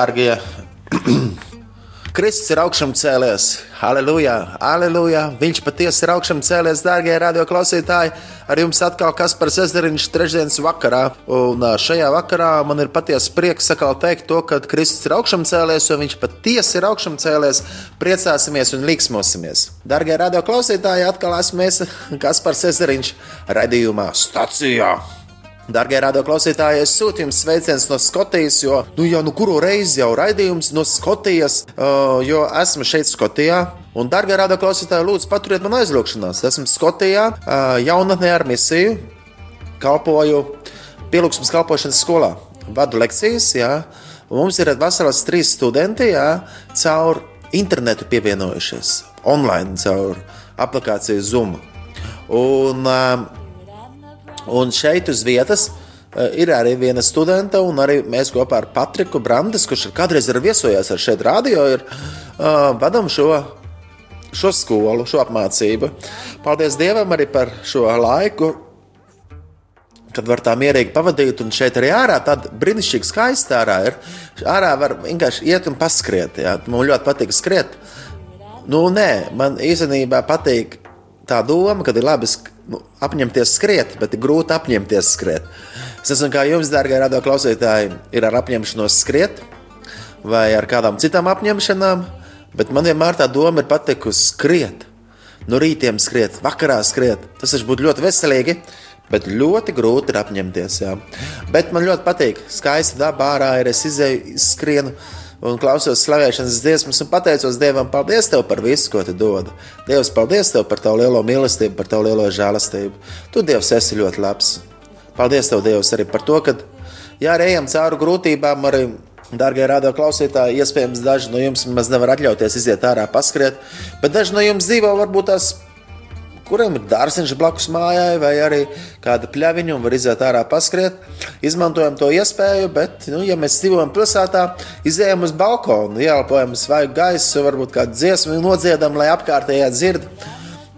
Dārgie, Kristus ir augšām cēlies. Aleluja, aleluja. Viņš patiesi ir augšām cēlies, dārgie radioklausītāji. Ar jums atkal Kaspars Ezeriņš trešdienas vakarā. Un šajā vakarā man ir patiesi prieks sakal teikt to, ka Kristus ir augšām cēlies, jo viņš patiesi ir augšām cēlies. Priecāsimies un liksmosimies. Dārgie radioklausītāji, atkal esmu es Kaspars Ezeriņš raidījumā Stacijā. Darbie radioklausītāji, es sūtu jums sveicienus no Skotijas, jo, nu, jau nu, kuru reizi jau raidījums no Skotijas, uh, jo esmu šeit Skotijā. Un, darbie radioklausītāji, lūdzu, paturiet man aizlūgšanās. Esmu Skotijā, uh, jaunatnē ar misiju, kalpoju pielūgsmes kalpošanas skolā, vadu lekcijas. Jā. Mums ir vasaras trīs studenti, jā, caur internetu pievienojušies, online, caur aplikāciju Zoom. Un, uh, Un šeit uz vietas uh, ir arī viena studenta, un arī mēs kopā ar Patriku Brandes, kurš kādreiz ir viesojās ar šeit radio, ir uh, vadām šo, šo skolu, šo apmācību. Paldies Dievam arī par šo laiku, kad var tā mierīgi pavadīt. Un šeit arī ārā tāda brīnišķīga skaista ārā ir. Ārā var vienkārši iet un paskriet. Jā. Man ļoti patīk skriet. Nu, nē, man īstenībā patīk tā doma, ka ir labi nu, apņemties skriet, bet ir grūti apņemties skriet. Es nezinu, kā jums, dārgie radio klausītāji, ir ar apņemšanos skriet vai ar kādām citām apņemšanām, bet man vienmēr tā doma ir patikusi skriet. No rītiem skriet, vakarā skriet. Tas taču būtu ļoti veselīgi, bet ļoti grūti ir apņemties. Jā. Bet man ļoti patīk, skaista daba ārā ir, es izēju, skrienu un klausos slavēšanas dziesmas un pateicos Dievam, paldies Tev par visu, ko Tu dod. Dievs, paldies Tev par Tavu lielo mīlestību, par Tavu lielo žēlastību. Tu, Dievs, esi ļoti labs. Paldies Tev, Dievs, arī par to, ka, ja arī ejam cauri grūtībām, arī Dārgie radio klausītāji, iespējams, daži no jums maz nevar atļauties iziet ārā, paskriet, bet daži no jums dzīvo varbūt tās kuriem ir dārziņš blakus mājai, vai arī kāda pļaviņa un var iziet ārā paskriet. Izmantojam to iespēju, bet, nu, ja mēs dzīvojam pilsētā, izējām uz balkonu, ieelpojam svaigu gaisu, varbūt kādu dziesmu nodziedam, lai apkārtējā dzird.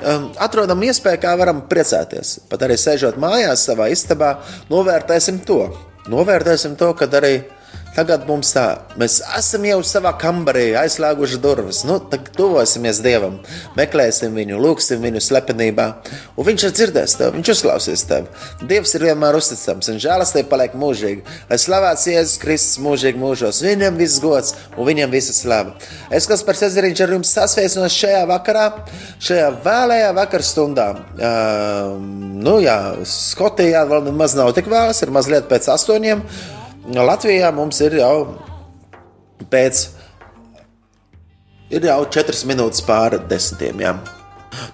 Um, atrodam iespēju, kā varam priecāties. Pat arī sēžot mājās, savā istabā, novērtēsim to. Novērtēsim to, kad arī Tagad mums tā, mēs esam jau savā kambarī aizslēguši durvis. Nu, tad tuvosimies Dievam, meklēsim viņu, lūgsim viņu slepenībā. Un viņš ir dzirdējis tevi, viņš uzklausīs tevi. Dievs ir vienmēr uzticams un žēlastība paliek mūžīgi. Lai slavēts Jēzus Kristus mūžīgi mūžos, viņam viss gods un viņam visa slava. Es, kas par Cezariņš ar jums sasveicinos šajā vakarā, šajā vēlējā vakar stundā. Uh, nu jā, Skotijā vēl maz nav tik vēlas, ir mazliet pēc astoņiem. Latvijā mums ir jau pēc. Ir jau 4 minūtes pāri desmitiem. Jā.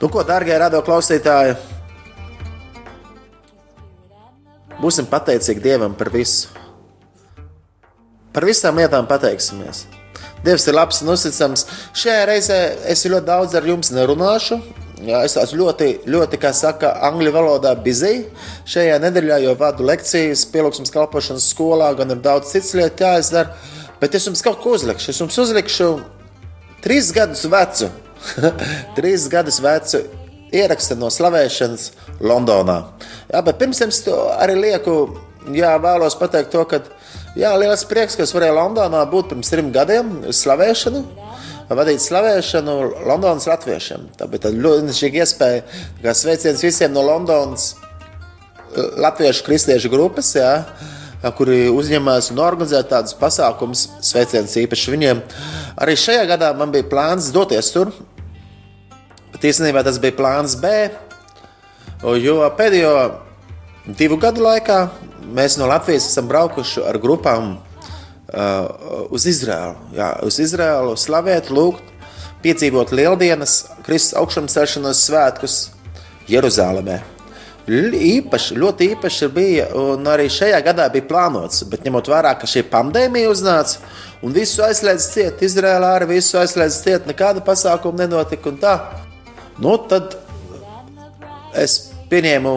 Nu, ko, darbie radioklausītāji, būsim pateicīgi Dievam par visu. Par visām lietām pateiksimies. Dievs ir labs un uzticams. Šajā reizē es ļoti daudz ar jums nerunāšu. Jā, es esmu ļoti, ļoti, kā saka, angļu valodā busy šajā nedēļā, jo vadu lekcijas pielūgsmes kalpošanas skolā, gan ir daudz citas lietas jāizdara. Bet es jums kaut ko uzlikšu. Es jums uzlikšu trīs gadus vecu, trīs gadus vecu ierakstu no slavēšanas Londonā. Jā, bet pirms to arī lieku, jā, vēlos pateikt to, ka jā, liels prieks, ka es varēju Londonā būt pirms trim gadiem slavēšanu vadīt slavēšanu Londonas latviešiem. Tā bija ļoti brīnišķīga iespēja. Kā sveiciens visiem no Londonas eh, latviešu kristiešu grupas, jā, kuri uzņemās un organizē tādus pasākumus. Sveiciens īpaši viņiem. Arī šajā gadā man bija plāns doties tur. Bet īstenībā tas bija plāns B, jo pēdējo divu gadu laikā mēs no Latvijas esam braukuši ar grupām uz Izraēlu. Jā, uz Izraēlu slavēt, lūgt, piedzīvot lieldienas, Kristus augšām svētkus Jeruzalemē. Īpaši, ļoti īpaši bija, un arī šajā gadā bija plānots, bet ņemot vērā, ka šī pandēmija uznāca un visu aizslēdz ciet, Izrēlā arī visu aizslēdz ciet, nekāda pasākuma nenotika un tā. Nu, tad es pieņēmu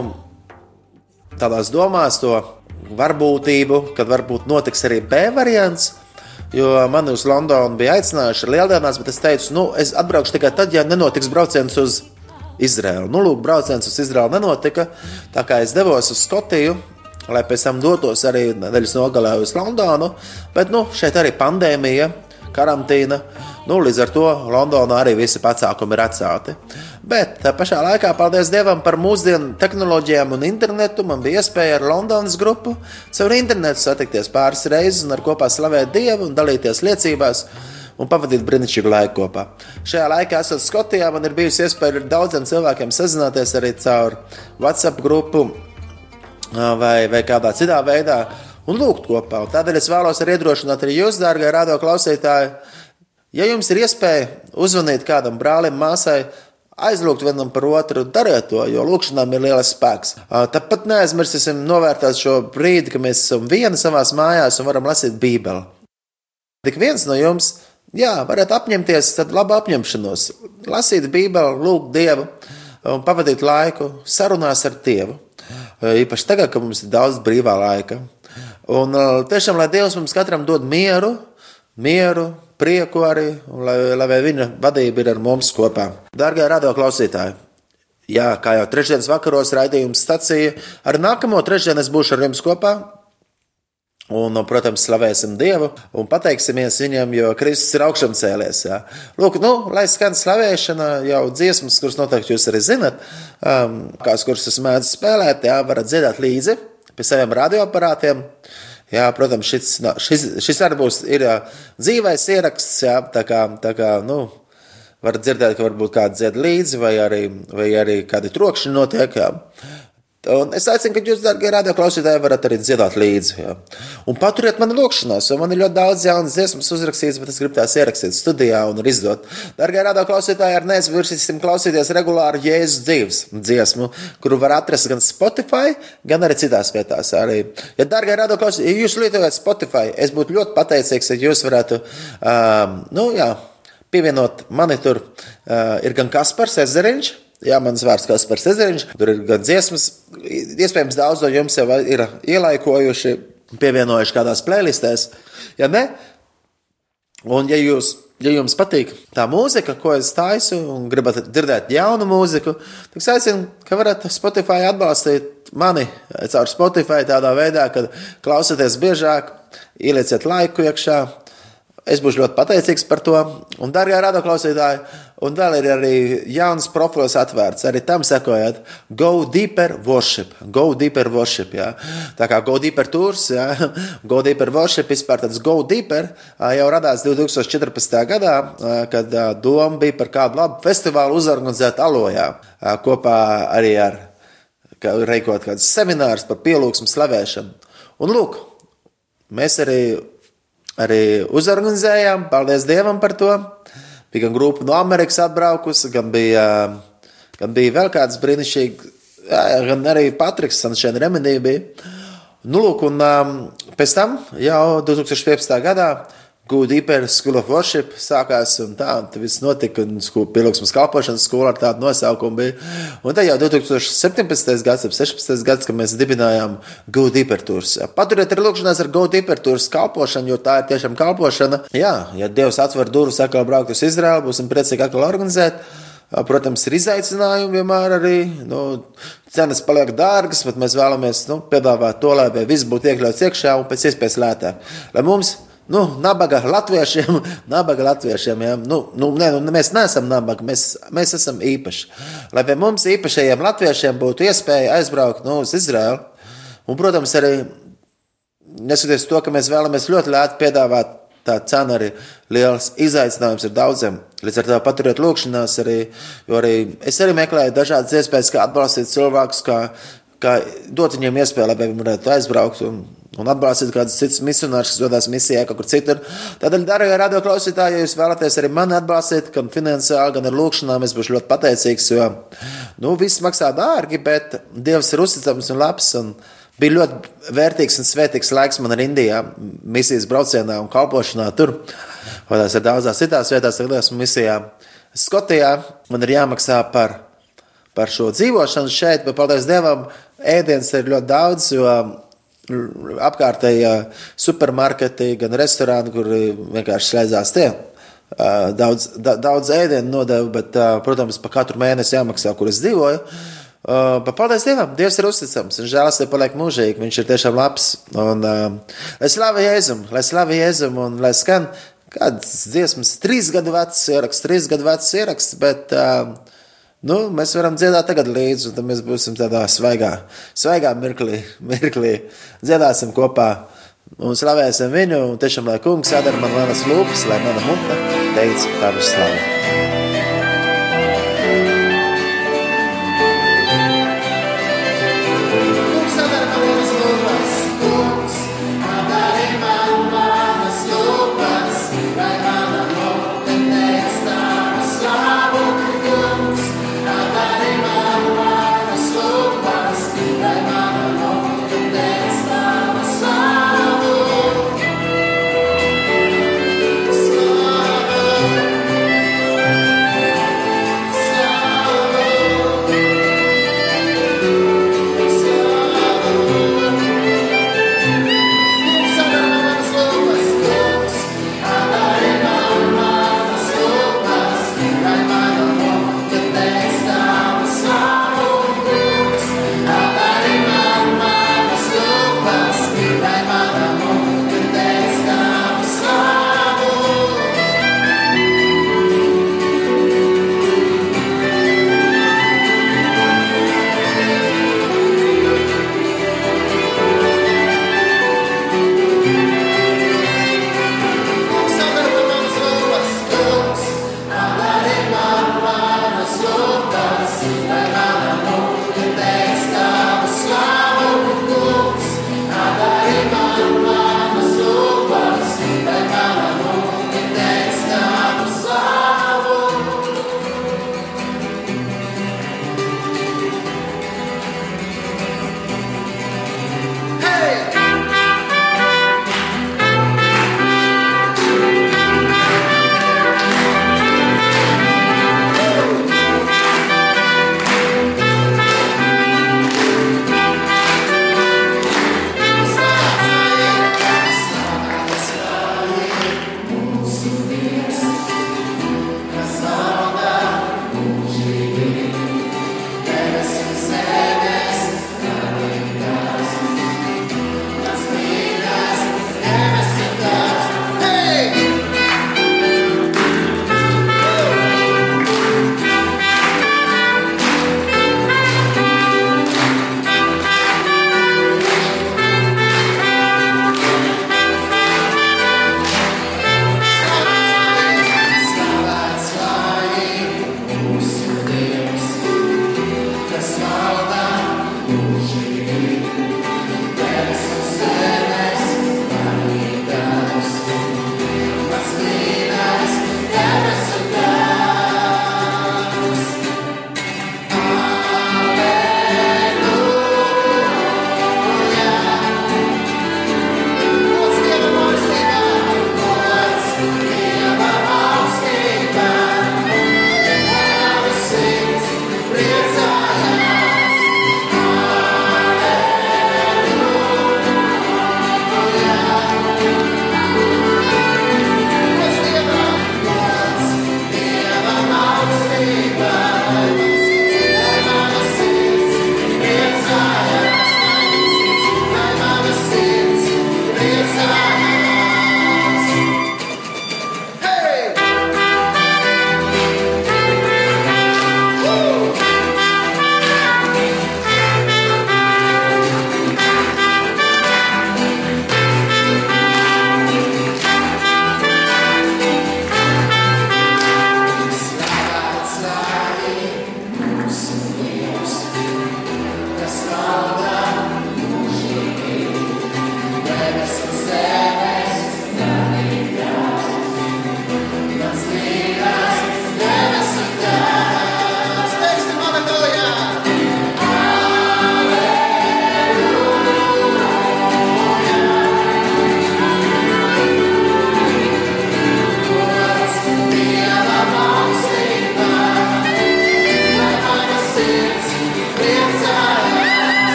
tādās domās to varbūtību, kad varbūt notiks arī B variants. Jo mani uz Londonu bija aicinājuši lieldienās, bet es teicu, nu, es atbraukšu tikai tad, ja nenotiks brauciens uz Izraēlu. Nu, lūk, brauciens uz Izraēlu nenotika. Tā kā es devos uz Skotiju, lai pēc tam dotos arī nedēļas nogalē uz Londonu. Bet nu, šeit arī pandēmija, karantīna. Nu, līdz ar to Londonā arī visi pasākumi ir atcelti. Bet tā pašā laikā, paldies Dievam par mūsdienu tehnoloģijām un internetu, man bija iespēja ar Londonas grupu caur internetu satikties pāris reizes un ar kopā slavēt Dievu un dalīties liecībās un pavadīt brīnišķīgu laiku kopā. Šajā laikā, esot Skotijā, man ir bijusi iespēja ar daudziem cilvēkiem sazināties arī caur WhatsApp grupu vai, vai kādā citā veidā un lūgt kopā. Un tādēļ es vēlos arī iedrošināt arī jūs, dārgie radio klausītāji, ja jums ir iespēja uzvanīt kādam brālim, māsai, aizlūgt vienam par otru, dariet to, jo lūkšanām ir liels spēks. Tāpat neaizmirsīsim novērtēt šo brīdi, kad mēs esam vieni savā mājās un varam lasīt Bībeli. Tik viens no jums, jā, varat apņemties, tad labu apņemšanos, lasīt Bībeli, lūgt Dievu un pavadīt laiku sarunās ar Dievu. Īpaši tagad, kad mums ir daudz brīvā laika. Un tiešām, lai Dievs mums katram dod mieru, mieru, prieku arī, lai, lai viņa vadība ir ar mums kopā. Darbie radio klausītāji! Jā, kā jau trešdienas vakaros raidījums stācija, ar nākamo trešdienu es būšu ar jums kopā. Un, protams, slavēsim Dievu un pateiksimies Viņam, jo Kristus ir augšām cēlies. Jā. Lūk, nu, lai skan slavēšana, jau dziesmas, kuras noteikti jūs arī zinat, um, kās kuras es mēdzu spēlēt, jā, varat dziedāt līdzi pie saviem radioaparātiem. Jā, protams, šis, šis, šis arī būs ir, dzīvais ieraksts, jā, tā kā, tā kā nu, var dzirdēt, ka varbūt kāds dzied līdzi, vai arī, vai arī kādi trokšņi notiek. Jā. Un es aicinu, ka jūs, darbie radioklausītāji, varat arī dziedāt līdzi. Ja. Un paturiet mani lūkšanās, jo man ir ļoti daudz jaunas dziesmas uzrakstītas, bet es gribu tās ierakstīt studijā un izdot. Darbie radioklausītāji, ar neaizmirsīsim klausīties regulāri Jēzus dzīves dziesmu, kuru var atrast gan Spotify, gan arī citās vietās. Arī. Ja, darbie radioklausītāji, ja jūs lietojat Spotify, es būtu ļoti pateicīgs, ja jūs varētu, um, nu jā, pievienot mani tur, uh, ir gan Kaspars Ezeriņš. Jā, mans vārds ir Kaspars Ezeriņš. Tur ir gan dziesmas, iespējams, daudz no jums jau ir ielaikojuši, pievienojuši kādās playlistēs. Ja ne, un ja, jūs, ja jums patīk tā mūzika, ko es taisu, un gribat dzirdēt jaunu mūziku, tad es aicinu, ka varat Spotify atbalstīt mani caur Spotify tādā veidā, ka klausieties biežāk, ielieciet laiku iekšā. Es būšu ļoti pateicīgs par to. Un, darbie radioklausītāji, Un vēl ir arī jauns profils atvērts. Arī tam sekojot, Go Deeper Worship. Go Deeper Worship. Jā. Tā kā Go Deeper Tours, jā. Go Deeper Worship vispār tāds Go Deeper jau radās 2014. gadā, kad doma bija par kādu labu festivālu uzorganizēt Alojā kopā arī ar reikot kādus seminārus par pielūgsmu slavēšanu. Un lūk, mēs arī, arī uzorganizējām, paldies Dievam par to. Bija gan grupa no Amerikas atbraukusi, gan bija, gan bija vēl kāds brīnišķīgs, gan arī Patriks Sančēna Remedija bija. Nu, lūk, un um, pēc tam jau 2015. gadā Good Deeper School of Worship sākās, un tā un viss notika. Pielūgsmes kalpošanas skola ar tādu nosaukumu bija. Un tad jau 2017. gads, 16. gads, kad mēs dibinājām Good Tours. Paturiet arī lūkšanās ar Good Tours kalpošanu, jo tā ir tiešām kalpošana. Jā, ja Dievs atver durvis atkal braukt uz Izraelu, būsim priecīgi atkal organizēt. Protams, ir izaicinājumi vienmēr arī. Nu, cenas paliek dārgas, bet mēs vēlamies nu, piedāvāt to, lai viss būtu iekļauts iekšā un pēc iespējas lētāk. Lai mums Nu, nabaga latviešiem, nabaga latviešiem ja? nu, nu, ne, nu, mēs neesam nabaga, mēs, mēs esam īpaši. Lai pie mums īpašajiem latviešiem būtu iespēja aizbraukt nu, uz Izraelu, un, protams, arī neskatoties to, ka mēs vēlamies ļoti lēti piedāvāt, tā cena arī liels izaicinājums ir daudziem. Līdz ar to paturiet lūkšanās arī, jo arī es arī meklēju dažādas iespējas, kā atbalstīt cilvēkus, kā, kā dot viņiem iespēju, lai viņi varētu aizbraukt. Un, un atbalstīt kādus citus misionārus, kas dodas misijā kaut kur citur. Tādēļ, darbie radio klausītāji, ja jūs vēlaties arī mani atbalstīt, gan finansiāli, gan ar lūkšanām, es būšu ļoti pateicīgs, jo nu, viss maksā dārgi, bet Dievs ir uzticams un labs. Un bija ļoti vērtīgs un svētīgs laiks man ar Indijā, misijas braucienā un kalpošanā tur. Vai tās ir daudzās citās vietās, kad esmu misijā. Skotijā man ir jāmaksā par, par šo dzīvošanu šeit, bet paldies Dievam, ēdienas ir ļoti daudz, jo apkārtējā supermarketi, gan restorāni, kur vienkārši slēdzās tie. Daudz, da, daudz ēdienu nodevu, bet, protams, par katru mēnesi jāmaksā, kur es dzīvoju. Uh, paldies Dievam! Dievs ir uzticams, un žēlastība paliek mūžīgi. Viņš ir tiešām labs. Un, uh, lai slavu Jēzum, lai slavu Jēzum, un lai skan kāds dziesmas, trīs gadu vecs ieraksts, trīs gadu vecs ieraksts, bet uh, nu, mēs varam dziedāt tagad līdzi, un tad mēs būsim tādā svaigā, svaigā mirklī, mirklī. Dziedāsim kopā un slavēsim viņu, un tiešām, lai kungs jādara man manas lūpas, lai mana mutne teica tavu slavu.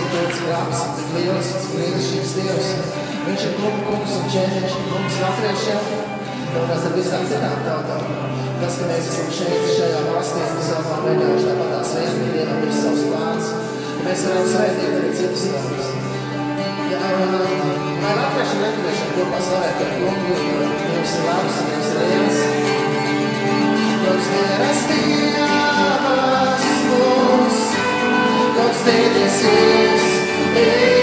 ir tāds grāmatas, bet liels un brīnišķīgs Dievs. Viņš ir kungu kungs un ķēniņš un kungs latviešiem. Un tas ir visām citām tautām. Tas, ka mēs esam šeit, šajā valstī, mēs esam vienkārši tāpat tās vien, ka Dievam ir savs plāns. Un mēs varam svētīt arī citus tautas. Jā, un lai latvieši un latvieši kopā slavēt par kungu, jo Dievs ir labs un Dievs ir viens. Dievs ir astījāvas, Lūdzu. todos is?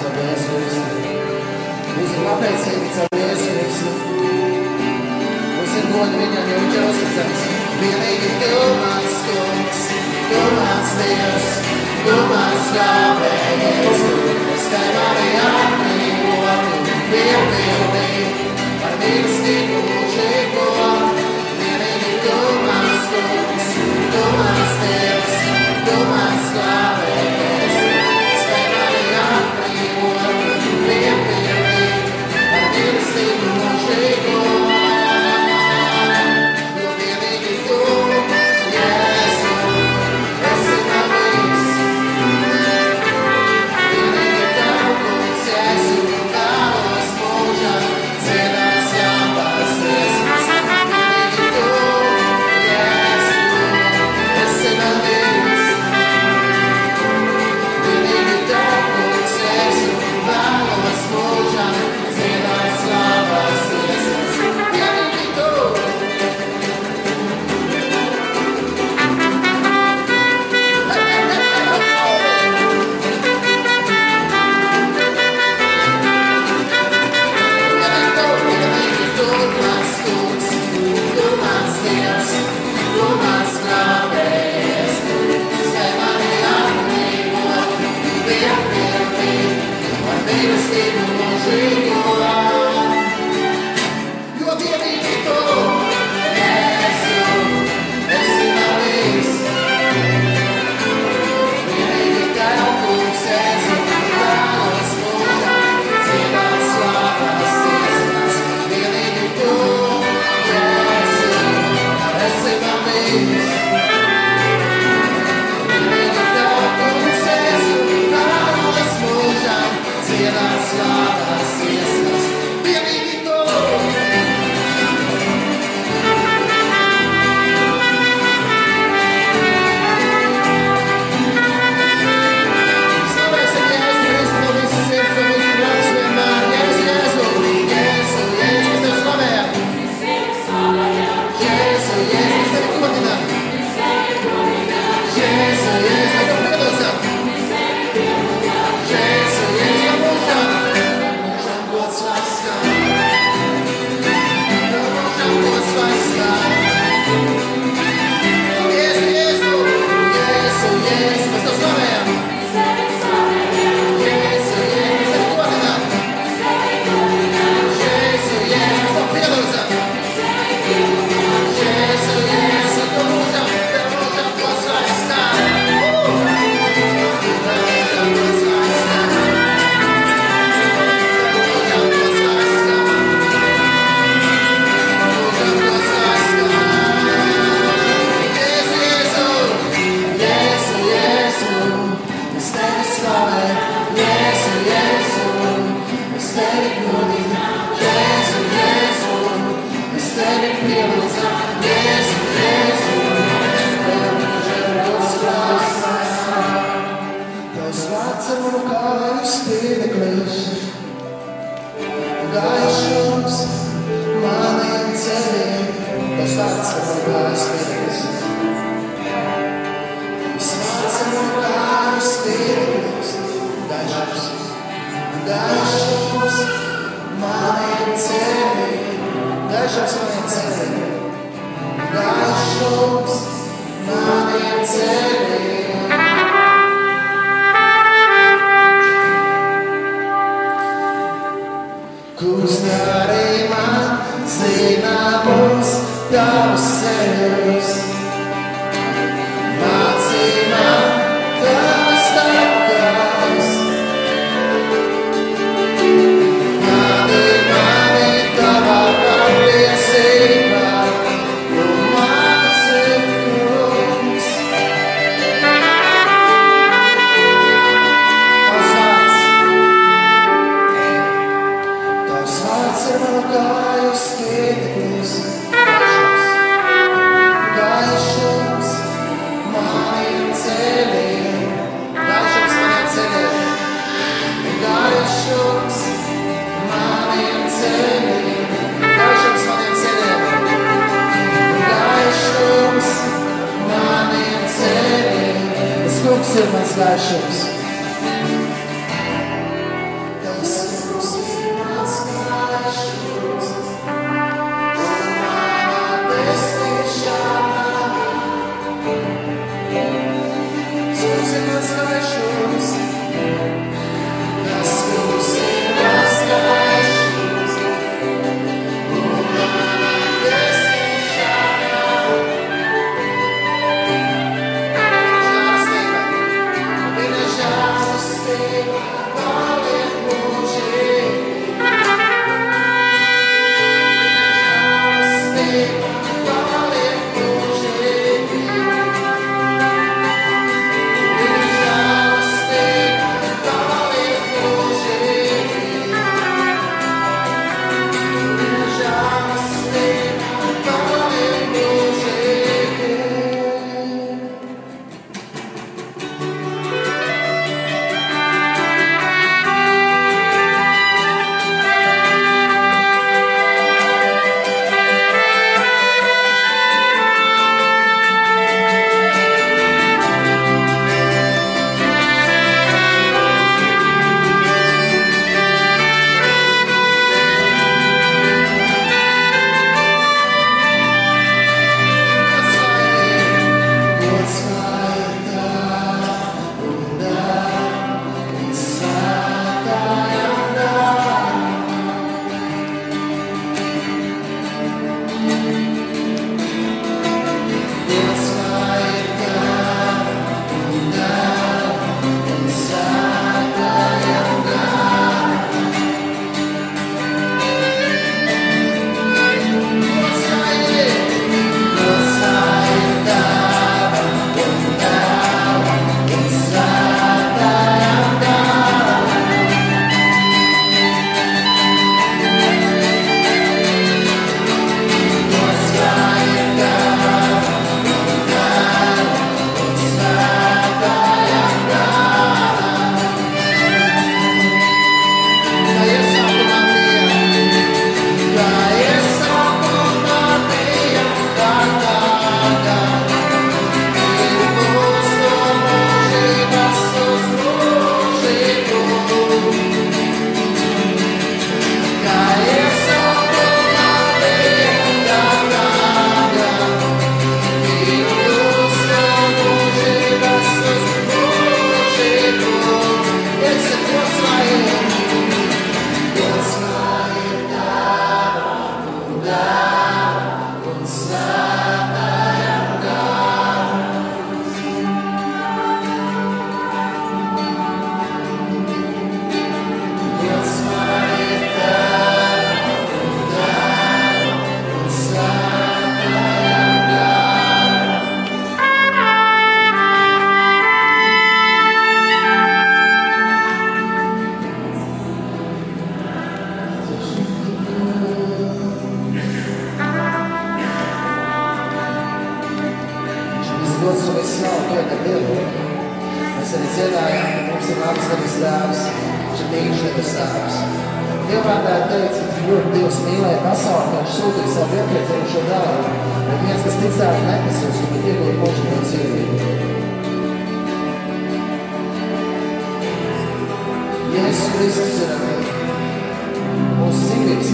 caur Jēzu Kristu. Mums ir pateicīgi caur Jēzu Kristu. Mums ir goda viņam, jo viņš ir uzticams. Vienīgi tu mans kungs, tu mans Dievs, tu mans glābējs. Es tev arī atbrīvoti, bija pilnīgi ar mīlestību.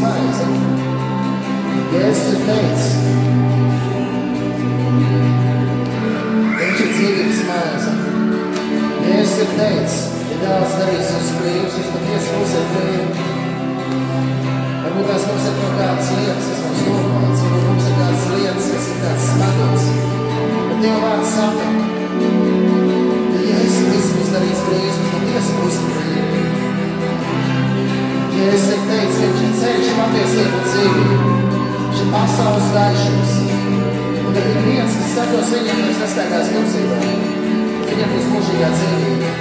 Dzīvības maize. Jēzus ir teicis, viņš ir dzīvības maize. Jēzus ir teicis, ja dēls darīs uz brīvus, jūs patiesi būsiet brīvi. Varbūt tās mums ir kaut kādas lietas, kas mums nomalts, varbūt mums ir kādas lietas, kas ir kāds smagots. Bet Dieva vārds saka, ka Jēzus Kristus darīs brīvus, jūs patiesi būsiet brīvi. Jēzus ceļš, patiesība un dzīvība. Viņš ir pasaules gaišums. Un kad ir viens, kas sekos viņam, viņš nestaigās tumsībā. Viņam būs mūžīgā dzīvība.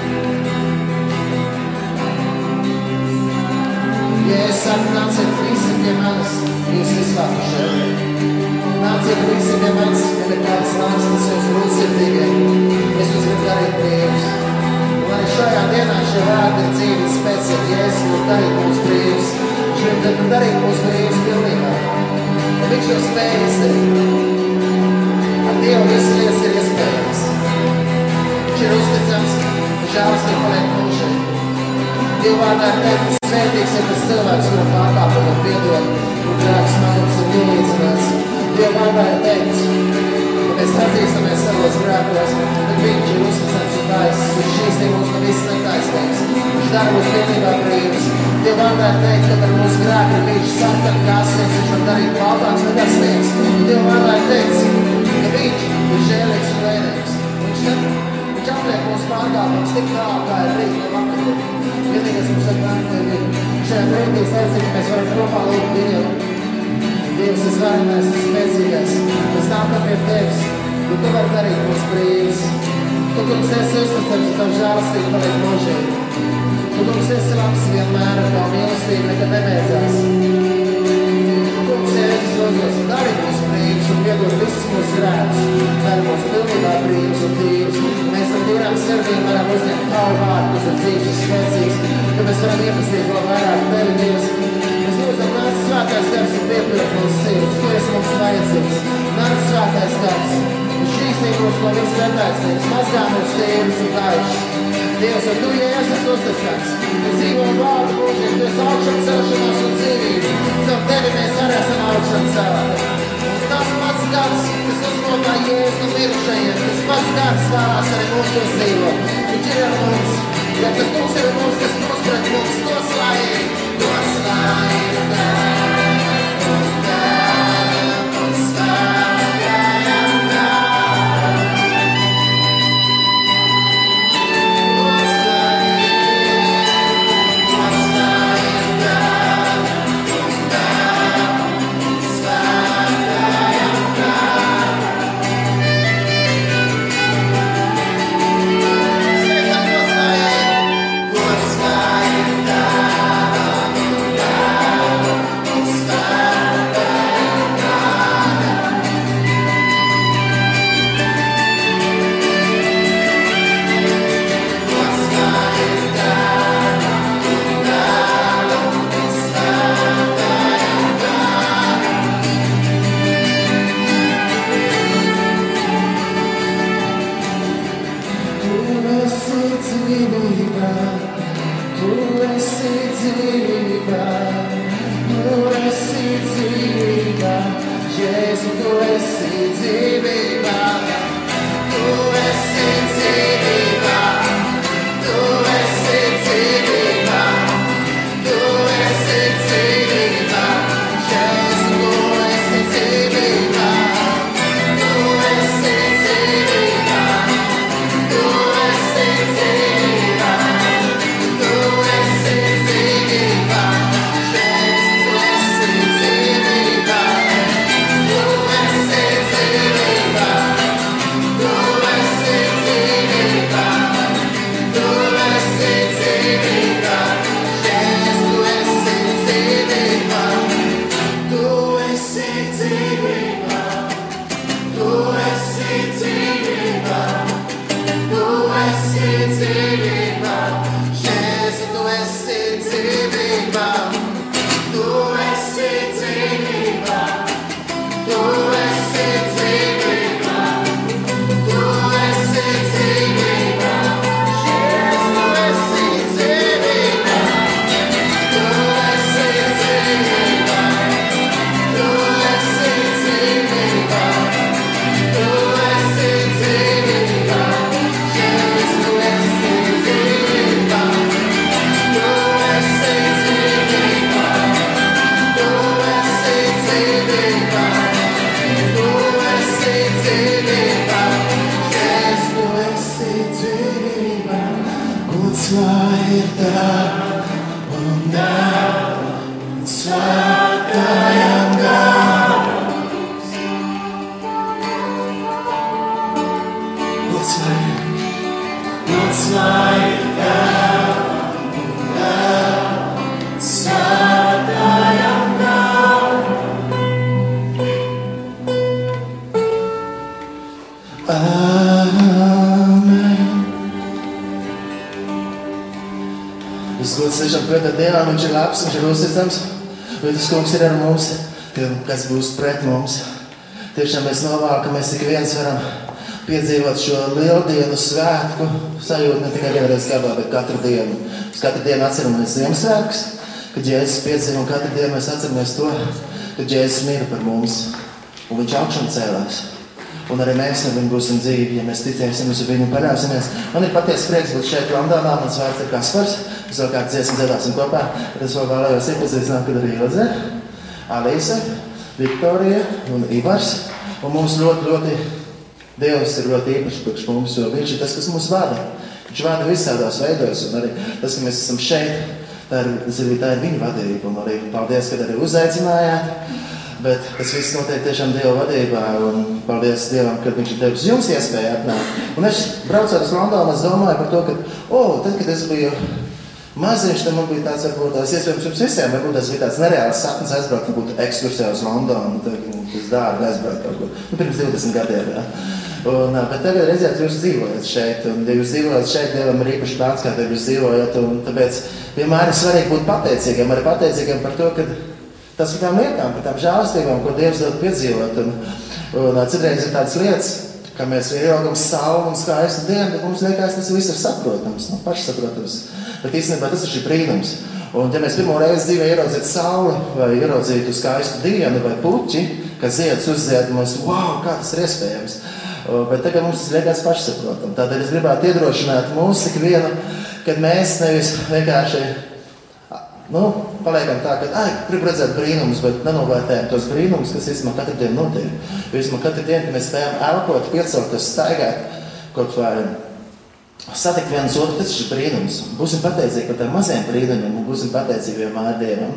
Jēzus saka, nāciet visi pie manis, jūs izslāpušie. Nāciet visi pie manis, ja ir kāds nāks, tas jūs grūtsirdīgie. Es jūs gribu darīt brīvus. Lai šajā dienā šie vārdi ir dzīves spēc, ja Jēzus ir darīt mūsu brīvus. Ir darīt mūsu brīvus pilnībā. Un viņš to spēj izdarīt. Ar Dievu visas lietas ir iespējams. Viņš ir uzticams, žēlastīgi paliek mūžīgi. Dievu vārdā ir teikt, svētīgs ir tas cilvēks, kura pārkāpuma ir piedod, kur grēks smagums ir pielīdzināts. Dievu vārdā ir teikt, mēs atzīstamies savos grēkos, tad viņš ir uzticams un taisnīgs, un šīs ir mūsu no visas netaisnības. Viņš dara mūs pilnībā brīvus. Ir teikt, ka par mūsu grēku ir bijis sarkan kā asins, viņš var darīt baltāks nekā sniegs. Dieva vārdā ir teikt, ka viņš ir žēlīgs un lēnīgs. Viņš, viņš atliek mūsu pārkāpumus tik tālu, kā ir rīt no vakara. Vienīgais mums ir vērtīgi. Šajā brīdī es aicinu, ka mēs varam kopā lūgt viņu. Dievs, es varenais un spēcīgais. Mēs nākam pie Tevis, jo Tu vari darīt mūs brīvs. Tu, kungs, esi uzticams, Tavu žālstību paliek mūžīgi. Tu, kungs, esi labs vienmēr, un Tavu mīlestību nekad nebeidzās. Kungs, Jēzus uzdos, dari mūs brīvs un piedod visus mūsu grēkus. Dari mūs pilnībā brīvs un tīvs. Mēs ar tīrām sirdīm varam uzņemt Tavu vārdu, kas ir dzīves un spēcīgs, ka mēs varam iepazīt vēl vairāk Tevi, Dievs. Lūdzam, nāc svētais gars un piepildi mūsu sirds. Tu esi mums vajadzīgs. Nāc svētais gars. Šīs ir mūsu viss vērtācības. Mazgā mūsu tīrus un gaišs. Dievs, un Tu, Jēzus, uzticams. Tu dzīvo vārdu mūžiem. Tu esi augšana celšanās un dzīvība. Caur Tevi mēs arī esam augšana celti. Un tas pats gars, kas uzmotā Jēzus no mirušajiem, tas pats gars vārās arī mūsu dzīvo. Viņš ir ar mums. Ja tas kungs ir mums, kas mūs pret mums noslājīgi. Noslājīgi. Viss tiešām pētā Dievam, viņš ir labs, viņš ir uzticams. Bet tas kungs ir ar mums, kas būs pret mums. Tiešām mēs novākamies, ik viens varam piedzīvot šo lieldienu svētku sajūtu ne tikai vienreiz gadā, bet katru dienu. Mēs katru dienu atceramies Ziemassvētkus, kad Jēzus piedzīvo, un katru dienu mēs atceramies to, kad Jēzus mīra par mums, un viņš augšām cēlās. Un arī mēs ar viņu būsim dzīvi, ja mēs ticēsim uz viņu un paļausimies. Man ir patiesi prieks būt šeit, Londonā. Mans vārds ir Kaspars. Mēs vēl kādu dziesmu dziedāsim kopā. Es vēl vēlējos iepazīstināt, kad arī Ilze, Alīse, Viktorija un Ivars. Un mums ļoti, ļoti Dievs ir ļoti īpašs priekš mums, jo Viņš ir tas, kas mūs vada. Viņš vada visādos veidos, un arī tas, ka mēs esam šeit, tā ir, ir, tā ir viņa vadība. Un arī paldies, ka arī uzaicinājāt. Bet tas viss notiek tiešām Dieva vadībā. Paldies Dievam, ka Viņš ir devis jums iespēju atnākt. Un es braucot uz Londonu, es domāju par to, ka, oh, tad, kad es biju maziņš, tad man bija tāds, varbūt tās iespējams jums visiem, varbūt tas bija tāds nereāls sapnis aizbraukt, varbūt ekskursijā uz Londonu. Tas dārgi aizbraukt kaut kur. Nu, pirms 20 gadiem. Ja. Un, bet tagad redziet, jūs dzīvojat šeit, un ja jūs dzīvojat šeit, Dievam ir īpaši plāns, kā jūs dzīvojat. Tāpēc vienmēr ir svarīgi būt pateicīgiem, arī pateicīgiem par to, ka tas ir tām lietām, par tām žēlastībām, ko Dievs dod piedzīvot. Un, un citreiz ir tādas lietas, ka mēs ieraugam sauli un skaistu dienu, bet mums liekas, tas viss ir saprotams, nu, pašsaprotams. Bet īstenībā tas ir šī brīnums. Un, ja mēs pirmo reizi dzīvē ieraudzītu sauli, vai ieraudzītu skaistu dienu, vai puķi, kas ziedus uzzied, mums, wow, kā tas ir iespējams. Bet tagad mums tas liekas pašsaprotami. Tādēļ es gribētu iedrošināt mūsu ikvienu, kad mēs nevis vienkārši nu, paliekam tā, ka, gribu redzēt brīnumus, bet nenovērtējam tos brīnumus, kas īstenībā katru dienu notiek. Jo īstenībā katru dienu, kad mēs spējam elpot, piecelties, staigāt kaut vai satikt viens otru, tas ir brīnums. Būsim pateicīgi par tiem maziem brīnumiem un būsim pateicīgi vienmēr Dievam.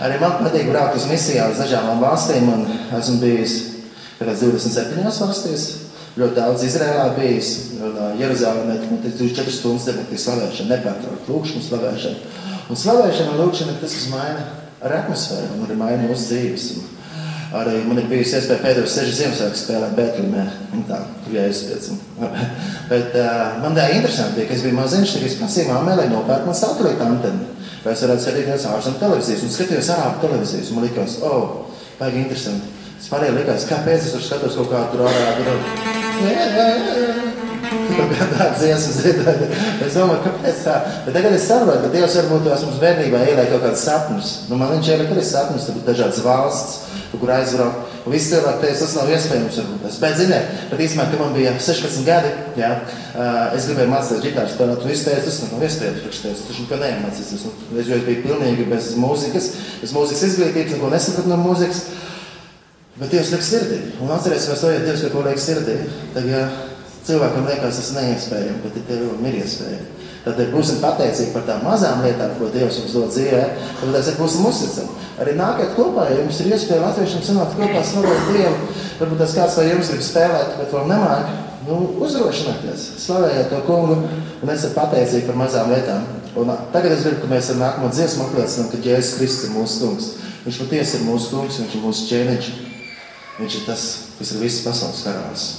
Arī man patīk braukt uz misijām uz dažādām valstīm, un esmu bijis 27 valstīs. Ļoti daudz Izrēlā bijis, un Jeruzalemē nu, 24 stundas debatī slavēšana, nepārtraukta lūkšana, slavēšana. Un slavēšana un lūkšana tas, kas maina ar atmosfēru un arī maina mūsu dzīves. Un arī man ir bijusi iespēja pēdējos sešas Ziemassvētku spēlēt Bēltlimē. Tā, jā, es pēc. Bet uh, man tā interesanti bija, ka es biju maziņš, tad es prasīju māmai, lai nopērk man satelīta antenu. Vai es varētu skatīties ārzem televīzijas. Un skatījos ārābu televīzijas. Man likās, oh, baigi interesanti. Es pārējiem likās, kāpēc es tur skatos kaut kādu tur ārābu. Kādā dziesmu dziedāju. Es domāju, kāpēc tā? Bet tagad es saprotu, ka Dievs varbūt tos mums bērnībā ielēja kaut kādus sapņus. Nu, man viņš ielēja arī sapņus, tur dažādas valsts, kur aizbraukt. Un visi cilvēki teica, tas nav iespējams. Varbūt. Bet, ziniet, bet īstenībā, kad man bija 16 gadi, jā, es gribēju mācīties ģitāru spēlēt. Visi teica, tas nav iespējams. Priekš tas neko neiemācīsies. Es jau biju pilnīgi bez mūzikas, bez mūzikas izglītības, neko nesapratu no mūzikas. Bet Dievs liek sirdī. Un atcerēsimies to, ja Dievs kaut ko liek sirdī. Tad, ja cilvēkam liekas, tas neiespējami, bet Dievam ir iespējami. Tad būsim pateicīgi par tām mazām lietām, ko Dievs mums dod dzīvē. Tad mēs būsim uzticami. Arī nākat kopā, ja jums ir iespēja latviešiem sanākt kopā, slavēt Dievu. Varbūt tas kāds no jums grib spēlēt, bet vēl nemāk. Nu, uzdrošinieties, slavējiet to kungu un esat pateicīgi par mazām lietām. Un tagad es gribu, ka mēs ar nākamo dziesmu apliecinām, ka Jēzus Kristus ir mūsu kungs. Viņš patiesi ir mūsu kungs, viņš ir mūsu ķēniņš. Viņš ir tas, kas ir visas pasaules karalis.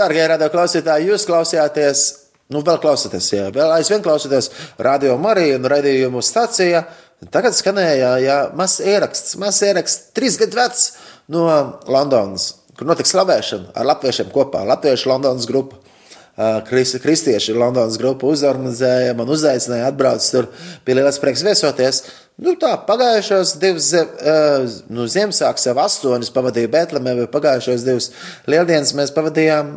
Darbie radio klausītāji, jūs klausījāties, nu, vēl klausāties, jā, vēl aizvien klausāties radio Mariju un radījumu stācijā. Tagad skanēja jā, mazs ieraksts, mazs ieraksts, trīs gadu vecs no Londonas, kur notiks slavēšana ar latviešiem kopā, Latviešu Londonas grupu. Kristieši Londonas grupu uzorganizēja, man uzaicināja atbraukt tur, bija liels prieks viesoties. Nu, tā, pagājušos divus nu, Ziemassvētkus, jau astoņus pavadīju Bēltlemē, vai pagājušos divus lieldienas mēs pavadījām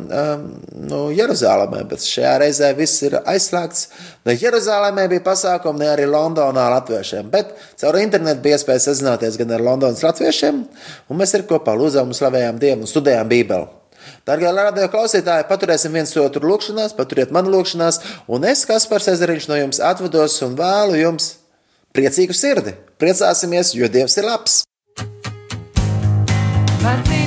nu, Jeruzalemē, bet šajā reizē viss ir aizslēgts. Ne Jeruzalemē bija pasākumi, ne arī Londonā latviešiem, bet caur internetu bija iespēja sazināties gan ar Londonas latviešiem, un mēs ir kopā lūdzām un slavējām Dievu un studējām Bībeli. Darbie radio klausītāji, paturēsim viens otru lūgšanās, paturiet manu lūgšanās, un es, Kaspars Ezeriņš, no jums atvados un vēlu jums priecīgu sirdi. Priecāsimies, jo Dievs ir labs! Vecītas